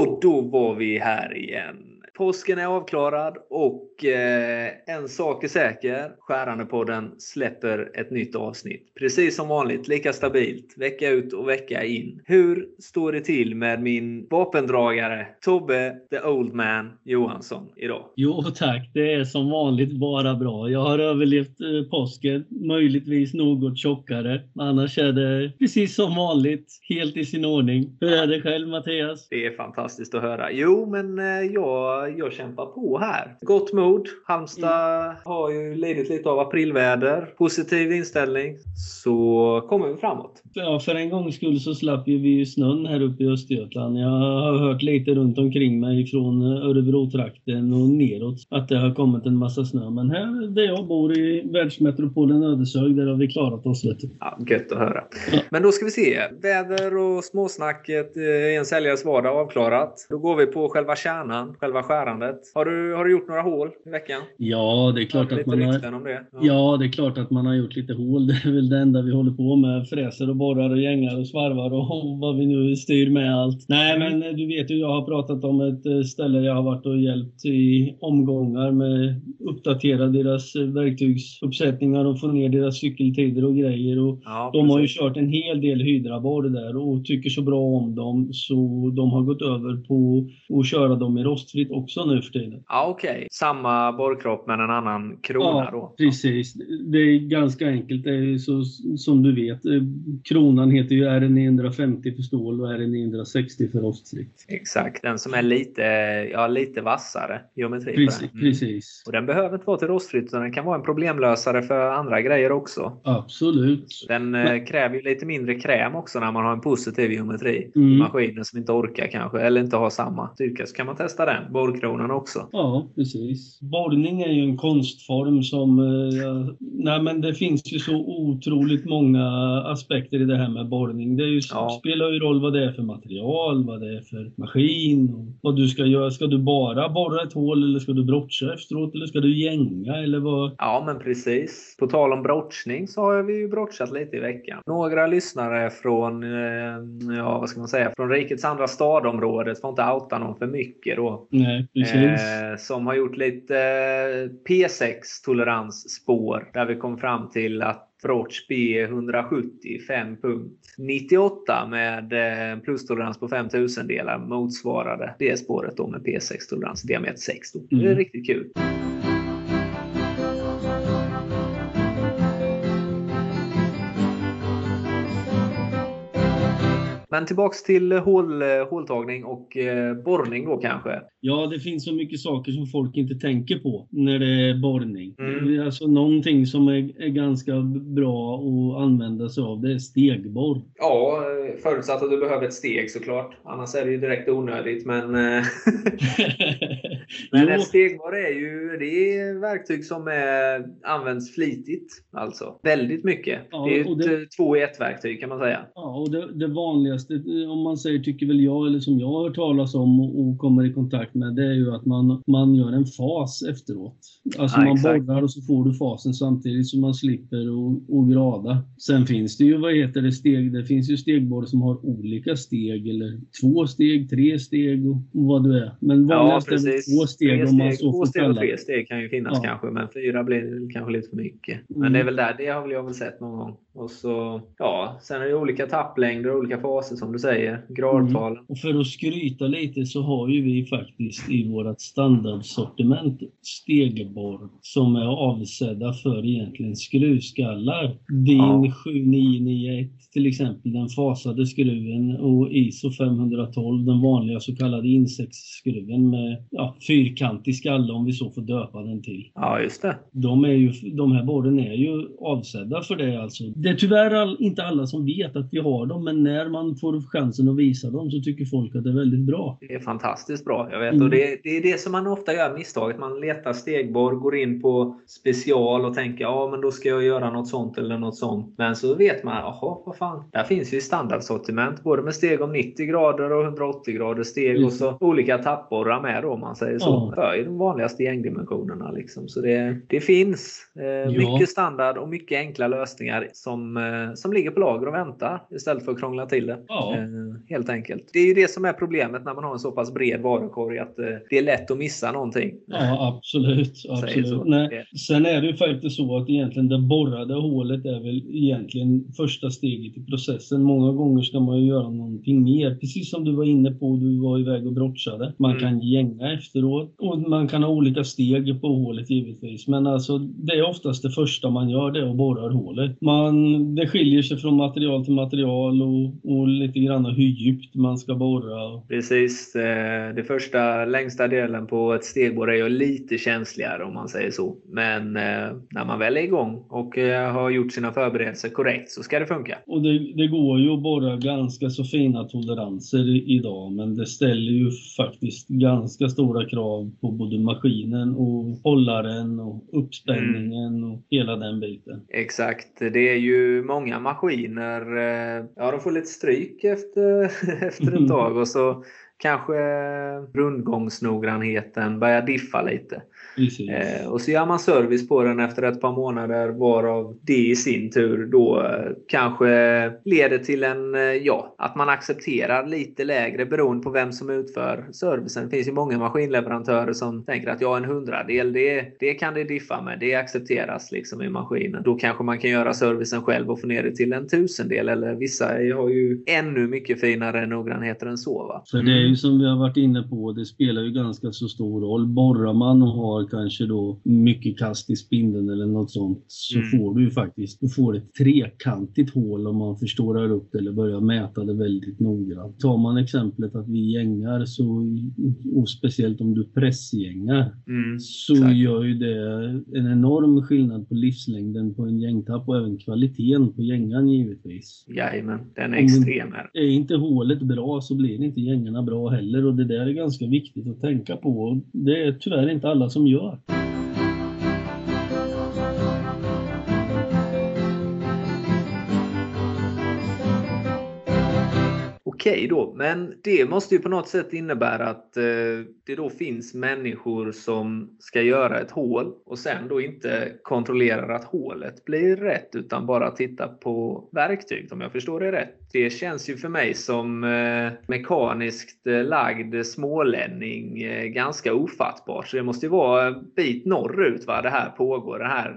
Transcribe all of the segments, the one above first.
Och då var vi här igen. Påsken är avklarad och eh, en sak är säker. Skärandepodden släpper ett nytt avsnitt. Precis som vanligt, lika stabilt. Vecka ut och vecka in. Hur står det till med min vapendragare Tobbe the Old Man Johansson idag? Jo tack, det är som vanligt bara bra. Jag har överlevt eh, påsken, möjligtvis något tjockare. Annars är det precis som vanligt, helt i sin ordning. Hur är det själv Mattias? Det är fantastiskt att höra. Jo, men eh, jag jag kämpar på här. Gott mod. Halmstad mm. har ju lidit lite av aprilväder. Positiv inställning. Så kommer vi framåt. Ja, för en gångs skull så slapp ju vi ju snön här uppe i Östergötland. Jag har hört lite runt omkring mig från Örebro-trakten och neråt att det har kommit en massa snö. Men här där jag bor i världsmetropolen Ödeshög, där har vi klarat oss. Vet du. Ja, gött att höra. Ja. Men då ska vi se. Väder och småsnacket i en säljares vardag avklarat. Då går vi på själva kärnan, själva skärandet. Har du, har du gjort några hål i veckan? Ja, det är klart att man har... Det. Ja. ja. det är klart att man har gjort lite hål. Det är väl det enda vi håller på med. Fräser och borrar och gängar och svarvar och vad vi nu styr med allt. Nej, mm. men du vet ju, jag har pratat om ett eh, ställe jag har varit och hjälpt i omgångar med uppdatera deras verktygsuppsättningar och få ner deras cykeltider och grejer. Och ja, de har ju kört en hel del hydraborr där och tycker så bra om dem så de har gått över på att köra dem i rostfritt också nu för tiden. Ja, Okej, okay. samma borrkropp men en annan krona ja, då? precis. Det är ganska enkelt. Det är så, som du vet, eh, kronan heter ju RN950 för stål och RN960 för rostfritt. Exakt, den som är lite, ja, lite vassare geometri precis. Mm. Precis. Och den behöver inte vara till rostfritt utan den kan vara en problemlösare för andra grejer också. Absolut. Den men... Eh, kräver ju lite mindre kräm också när man har en positiv geometri. Mm. Maskinen som inte orkar kanske eller inte har samma styrka så kan man testa den, borrkronan också. Ja, precis. Borrning är ju en konstform som... Eh, nej, men det finns ju så otroligt många aspekter i det här med borrning. Det ju, ja. spelar ju roll vad det är för material, vad det är för maskin, och vad du ska göra. Ska du bara borra ett hål eller ska du brotcha efteråt eller ska du gänga eller vad? Ja, men precis. På tal om brotchning så har vi ju brotchat lite i veckan. Några lyssnare från, eh, ja vad ska man säga, från rikets andra stadområde, får inte outa någon för mycket då. Nej. Eh, som har gjort lite P6-toleransspår där vi kom fram till att Brotch B170 5.98 med en plustolerans på 5000 delar motsvarade det spåret då med P6-tolerans diameter 6. Då. Det är mm. riktigt kul. Men tillbaks till hål, håltagning och eh, borrning då kanske. Ja, det finns så mycket saker som folk inte tänker på när det är borrning. Mm. Alltså någonting som är, är, ganska bra att använda sig av, det är stegborr. Ja, förutsatt att du behöver ett steg såklart. Annars är det ju direkt onödigt. Men, eh, men ett stegborr är ju det är verktyg som är, används flitigt. Alltså väldigt mycket. Ja, det är ett det, två i ett verktyg kan man säga. Ja, och det, det vanligaste vanligaste, om man säger tycker väl jag, eller som jag har hört talas om och, och kommer i kontakt med, det är ju att man, man gör en fas efteråt. Alltså ja, man exakt. borrar och så får du fasen samtidigt som man slipper och, grada. Sen finns det ju, vad heter det, steg, det finns ju stegborrar som har olika steg eller två steg, tre steg och, och vad du är. Men vanligast ja, två steg, om man så Två steg och tre steg kan ju finnas ja. kanske, men fyra blir kanske lite för mycket. Men mm. det är väl där, det har väl jag väl sett någon gång. Och så, ja, sen är det olika tapplängder och olika faser som du säger. Gradtalen. Mm. Och för att skryta lite så har ju vi faktiskt i vårt standardsortiment stegborr som är avsedda för egentligen skruvskallar. DIN ja. 7991 till exempel, den fasade skruven och ISO 512, den vanliga så kallade insektsskruven med ja, fyrkantig skalle om vi så får döpa den till. Ja, just det. De, är ju, de här borren är ju avsedda för det alltså det är tyvärr all, inte alla som vet att vi har dem, men när man får chansen att visa dem så tycker folk att det är väldigt bra. Det är fantastiskt bra. Jag vet. Mm. Och det, det, är det som man ofta gör misstaget. Man letar stegborr, går in på special och tänker ja men då ska jag göra något sånt eller något sånt. Men så vet man, jaha vad fan. Där finns ju standardsortiment både med steg om 90 grader och 180 grader steg mm. och så olika tappborrar med då om man säger säger så. Ja. För de vanligaste gängdimensionerna. Liksom. Så det, det finns eh, ja. mycket standard och mycket enkla lösningar som, eh, som ligger på lager och väntar istället för att krångla till det. Ja. Eh, helt enkelt. Det är ju det som är problemet när man har en så pass bred varukorg att eh, det är lätt att missa någonting. Ja, absolut. absolut. Nej. Sen är det ju faktiskt så att egentligen det borrade hålet är väl egentligen första steget i processen. Många gånger ska man ju göra någonting mer. Precis som du var inne på, du var iväg och brottsade. Man mm. kan gänga efteråt och man kan ha olika steg på hålet givetvis. Men alltså det är oftast det första man gör, det är att borra hålet. Man, det skiljer sig från material till material och, och lite grann hur djupt man ska borra. Precis. Eh, det första, längsta delen på ett stegborr är ju lite känsligare om man säger så. Men eh, när man väl är igång och eh, har gjort sina förberedelser korrekt så ska det funka. Och det, det går ju att borra ganska så fina toleranser idag men det ställer ju faktiskt ganska stora krav på både maskinen och hållaren och uppspänningen mm. och hela den biten. Exakt. Det är ju många maskiner, ja de får lite stryk efter, efter ett tag och så kanske rundgångsnoggrannheten börjar diffa lite. Eh, och så gör man service på den efter ett par månader varav det i sin tur då eh, kanske leder till en, eh, ja, att man accepterar lite lägre beroende på vem som utför servicen. Det finns ju många maskinleverantörer som tänker att ja, en hundradel, det, det kan det diffa med. Det accepteras liksom i maskinen. Då kanske man kan göra servicen själv och få ner det till en tusendel. Eller vissa har ju ännu mycket finare noggrannheter än så. Va? Så det är ju som vi har varit inne på, det spelar ju ganska så stor roll. Borrar man och har kanske då mycket kast i spindeln eller något sånt så mm. får du ju faktiskt du får ett trekantigt hål om man förstorar upp det eller börjar mäta det väldigt noggrant. Tar man exemplet att vi gängar så, och speciellt om du pressgängar, mm, så exakt. gör ju det en enorm skillnad på livslängden på en gängtapp och även kvaliteten på gängan givetvis. Jajamän, den är extrem här. Är inte hålet bra så blir inte gängarna bra heller och det där är ganska viktigt att tänka på. Det är tyvärr inte alla som gör gör. Okej då, men det måste ju på något sätt innebära att eh, det då finns människor som ska göra ett hål och sen då inte kontrollerar att hålet blir rätt utan bara tittar på verktyg om jag förstår det rätt det känns ju för mig som eh, mekaniskt eh, lagd smålänning eh, ganska ofattbart. Så det måste ju vara en bit norrut va, det här pågår. Den här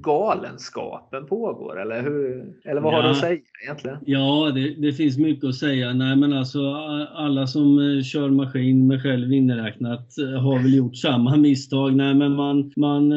galenskapen pågår. Eller, hur, eller vad ja. har du att säga egentligen? Ja, det, det, finns mycket att säga. Nej, men alltså, alla som kör maskin, med själv inräknat, har väl gjort samma misstag. Nej, men man, man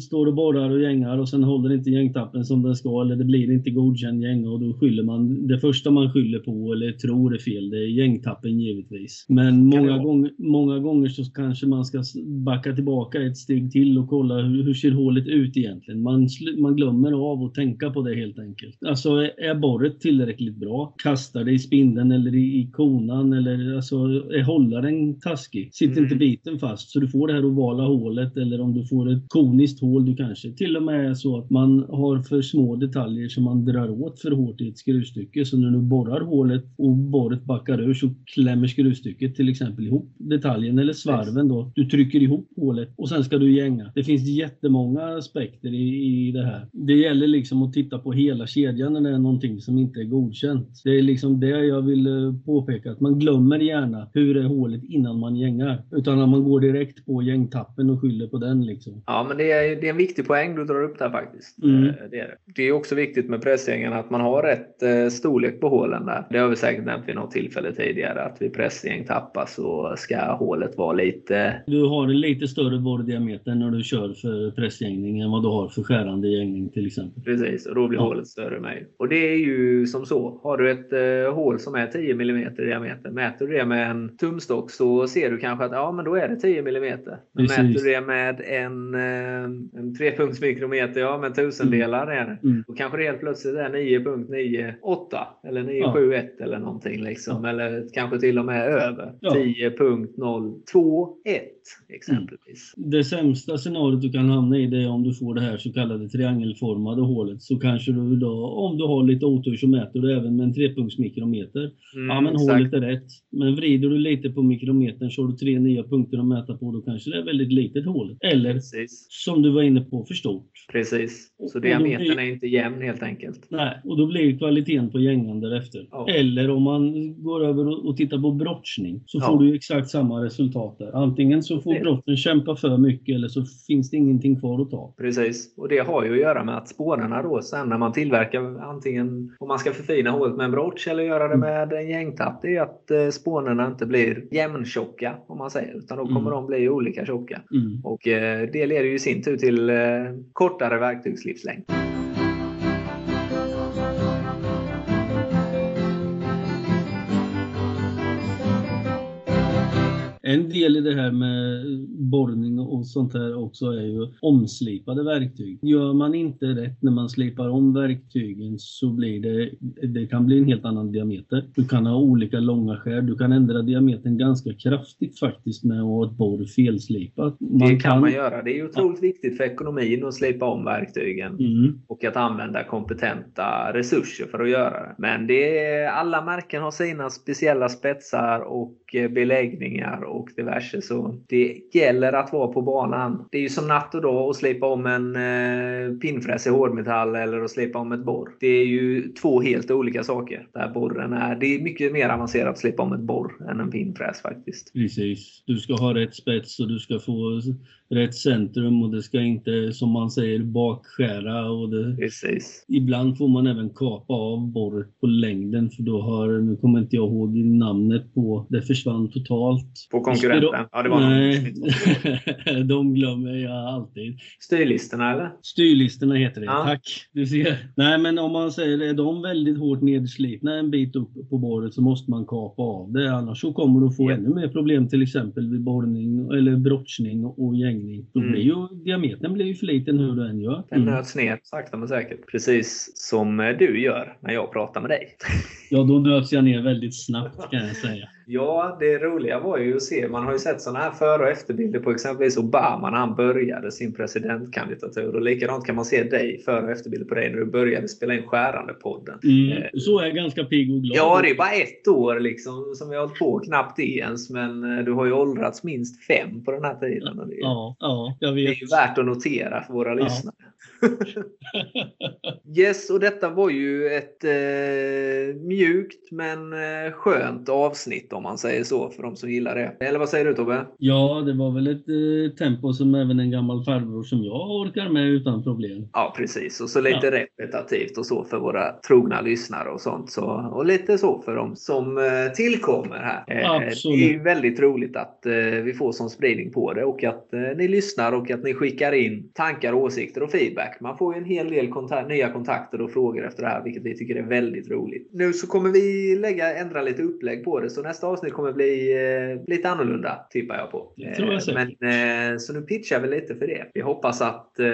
står och borrar och gängar och sen håller inte gängtappen som den ska eller det blir inte godkänd gänga och då skyller man det första man skyller på eller tror är fel, det är gängtappen givetvis. Men många, gång, många gånger så kanske man ska backa tillbaka ett steg till och kolla hur, hur ser hålet ut egentligen. Man, man glömmer av att tänka på det helt enkelt. Alltså är borret tillräckligt bra? Kastar det i spindeln eller i konan eller alltså är hållaren taskig? Sitter mm. inte biten fast så du får det här ovala hålet eller om du får ett koniskt hål du kanske till och med är så att man har för små detaljer som man drar åt för hårt i ett skruvstycke så när du borrar hålet och borret backar ur så klämmer skruvstycket till exempel ihop detaljen eller svarven då. Du trycker ihop hålet och sen ska du gänga. Det finns jättemånga aspekter i, i det här. Det gäller liksom att titta på hela kedjan när det är någonting som inte är godkänt. Det är liksom det jag vill eh, påpeka, att man glömmer gärna hur är hålet innan man gängar. Utan att man går direkt på gängtappen och skyller på den. Liksom. Ja, men det är, det är en viktig poäng du drar upp där faktiskt. Mm. Eh, det, är det. är också viktigt med pressgängarna att man har rätt eh, storlek på hålen där. Det har vi säkert nämnt vid något tillfälle tidigare att vid pressgäng tappas så ska hålet vara lite... Du har en lite större borrdiameter när du kör för pressgängning än vad du har för skärande gängning till exempel. Precis, och då blir ja. hålet större med. Och det är ju som så. Har du ett uh, hål som är 10 mm i diameter, mäter du det med en tumstock så ser du kanske att ja, men då är det 10 mm. Men Precis. mäter du det med en, uh, en trepunktsmikrometer, ja men tusendelar mm. är det. Mm. Då kanske det helt plötsligt är 9.98 eller 971 ja. eller någonting. Liksom. Ja. Eller kanske till och med över. Ja. 10.021 exempelvis. Mm. Det sämsta scenariot du kan hamna i det är om du får det här så kallade triangelformade hålet. Så kanske du då, om du har lite otur så mäter du även med en trepunktsmikrometer. Mm, ja, men exakt. hålet är rätt. Men vrider du lite på mikrometern så har du tre nya punkter att mäta på. Då kanske det är väldigt litet hål. Eller Precis. som du var inne på, för stort. Precis. Så diametern blir... är inte jämn helt enkelt. Nej, och då blir kvaliteten på gängan därefter. Ja. Eller om man går över och tittar på brottsning så ja. får du exakt samma resultat där. Antingen så får brotten kämpa för mycket eller så finns det ingenting kvar att ta. Precis. Och det har ju att göra med att spårarna då sen när man tillverkar antingen om man ska förfina hålet med en brotch eller göra det mm. med en gängtapp. Det är att eh, spånerna inte blir jämntjocka om man säger. Utan då kommer mm. de bli olika tjocka. Mm. Och eh, det leder ju i sin tur till eh, kortare verktygslivslängd. En del i det här med borrning och sånt här också är ju omslipade verktyg. Gör man inte rätt när man slipar om verktygen så blir det, det kan bli en helt annan diameter. Du kan ha olika långa skär. Du kan ändra diametern ganska kraftigt faktiskt med att ha ett borr felslipat. Man det kan, kan, man göra. Det är otroligt ja. viktigt för ekonomin att slipa om verktygen mm. och att använda kompetenta resurser för att göra det. Men det är, alla märken har sina speciella spetsar och beläggningar och diverse. Så det gäller att vara på banan. Det är ju som natt och dag att slipa om en eh, pinnfräs i hårdmetall eller att slipa om ett borr. Det är ju två helt olika saker. Där borren är, det är mycket mer avancerat att slipa om ett borr än en pinnfräs faktiskt. Precis. Du ska ha rätt spets och du ska få rätt centrum och det ska inte, som man säger, bakskära. Och det, Precis. Ibland får man även kapa av borret på längden för då har, nu kommer inte jag ihåg namnet på, det försvann totalt. På konkurrenten? Ja, det var Nej, de glömmer jag alltid. Styrlistorna eller? Styrlistorna heter det, ja. tack. Du ser. Nej, men om man säger, är de väldigt hårt nedslitna en bit upp på borret så måste man kapa av det. Annars så kommer du få ja. ännu mer problem till exempel vid borrning eller brottsning och gängning. Då blir mm. ju diametern blir ju för liten hur du än gör. Den mm. nöts ner sakta men säkert. Precis som du gör när jag pratar med dig. Ja, då nöts jag ner väldigt snabbt kan jag säga. Ja, det roliga var ju att se. Man har ju sett sådana här före och efterbilder på exempelvis Obama när han började sin presidentkandidatur. Och likadant kan man se dig före och efterbilder på dig när du började spela in Skärande-podden. Mm, eh, så är jag ganska pigg och glad. Ja, det är bara ett år liksom som vi har hållit på. Knappt det ens. Men eh, du har ju åldrats minst fem på den här tiden. Det är, ja, ja, jag vet. Det är ju värt att notera för våra ja. lyssnare. yes, och detta var ju ett eh, mjukt men eh, skönt avsnitt om man säger så för de som gillar det. Eller vad säger du Tobbe? Ja, det var väl ett eh, tempo som även en gammal farbror som jag orkar med utan problem. Ja, precis. Och så lite ja. repetitivt och så för våra trogna lyssnare och sånt. Så, och lite så för de som eh, tillkommer här. Eh, Absolut. Det är väldigt roligt att eh, vi får sån spridning på det och att ni lyssnar och att ni skickar in tankar, åsikter och feedback feedback. Man får ju en hel del kontakt, nya kontakter och frågor efter det här, vilket vi tycker är väldigt roligt. Nu så kommer vi lägga, ändra lite upplägg på det, så nästa avsnitt kommer bli eh, lite annorlunda, tippar jag på. Det tror jag säkert. Men, eh, så nu pitchar vi lite för det. Vi hoppas att eh,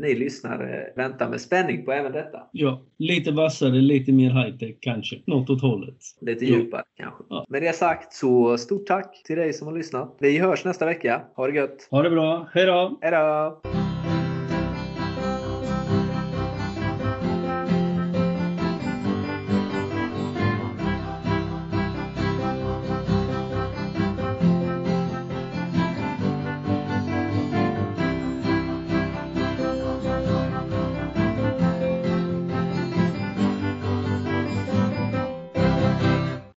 ni lyssnare väntar med spänning på även detta. Ja, lite vassare, lite mer high-tech kanske. Något åt hållet. Lite djupare ja. kanske. Ja. Med det sagt så stort tack till dig som har lyssnat. Vi hörs nästa vecka. Ha det gött! Ha det bra! Hej då! Hej då!